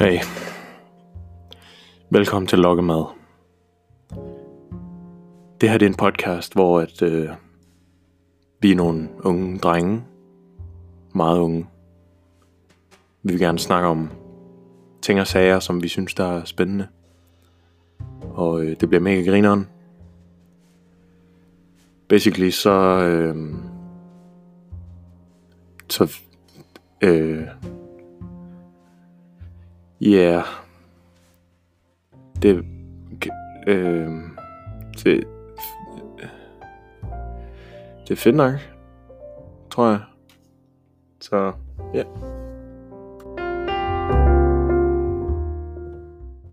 Hey. Velkommen til Lokkemad. Det her det er en podcast, hvor at, øh, vi er nogle unge drenge. Meget unge. Vi vil gerne snakke om ting og sager, som vi synes, der er spændende. Og øh, det bliver mega grineren. Basically så... Øh, så... Øh, Yeah. Det... Øh, det... Det er fedt nok. Tror jeg. Så, ja. Yeah.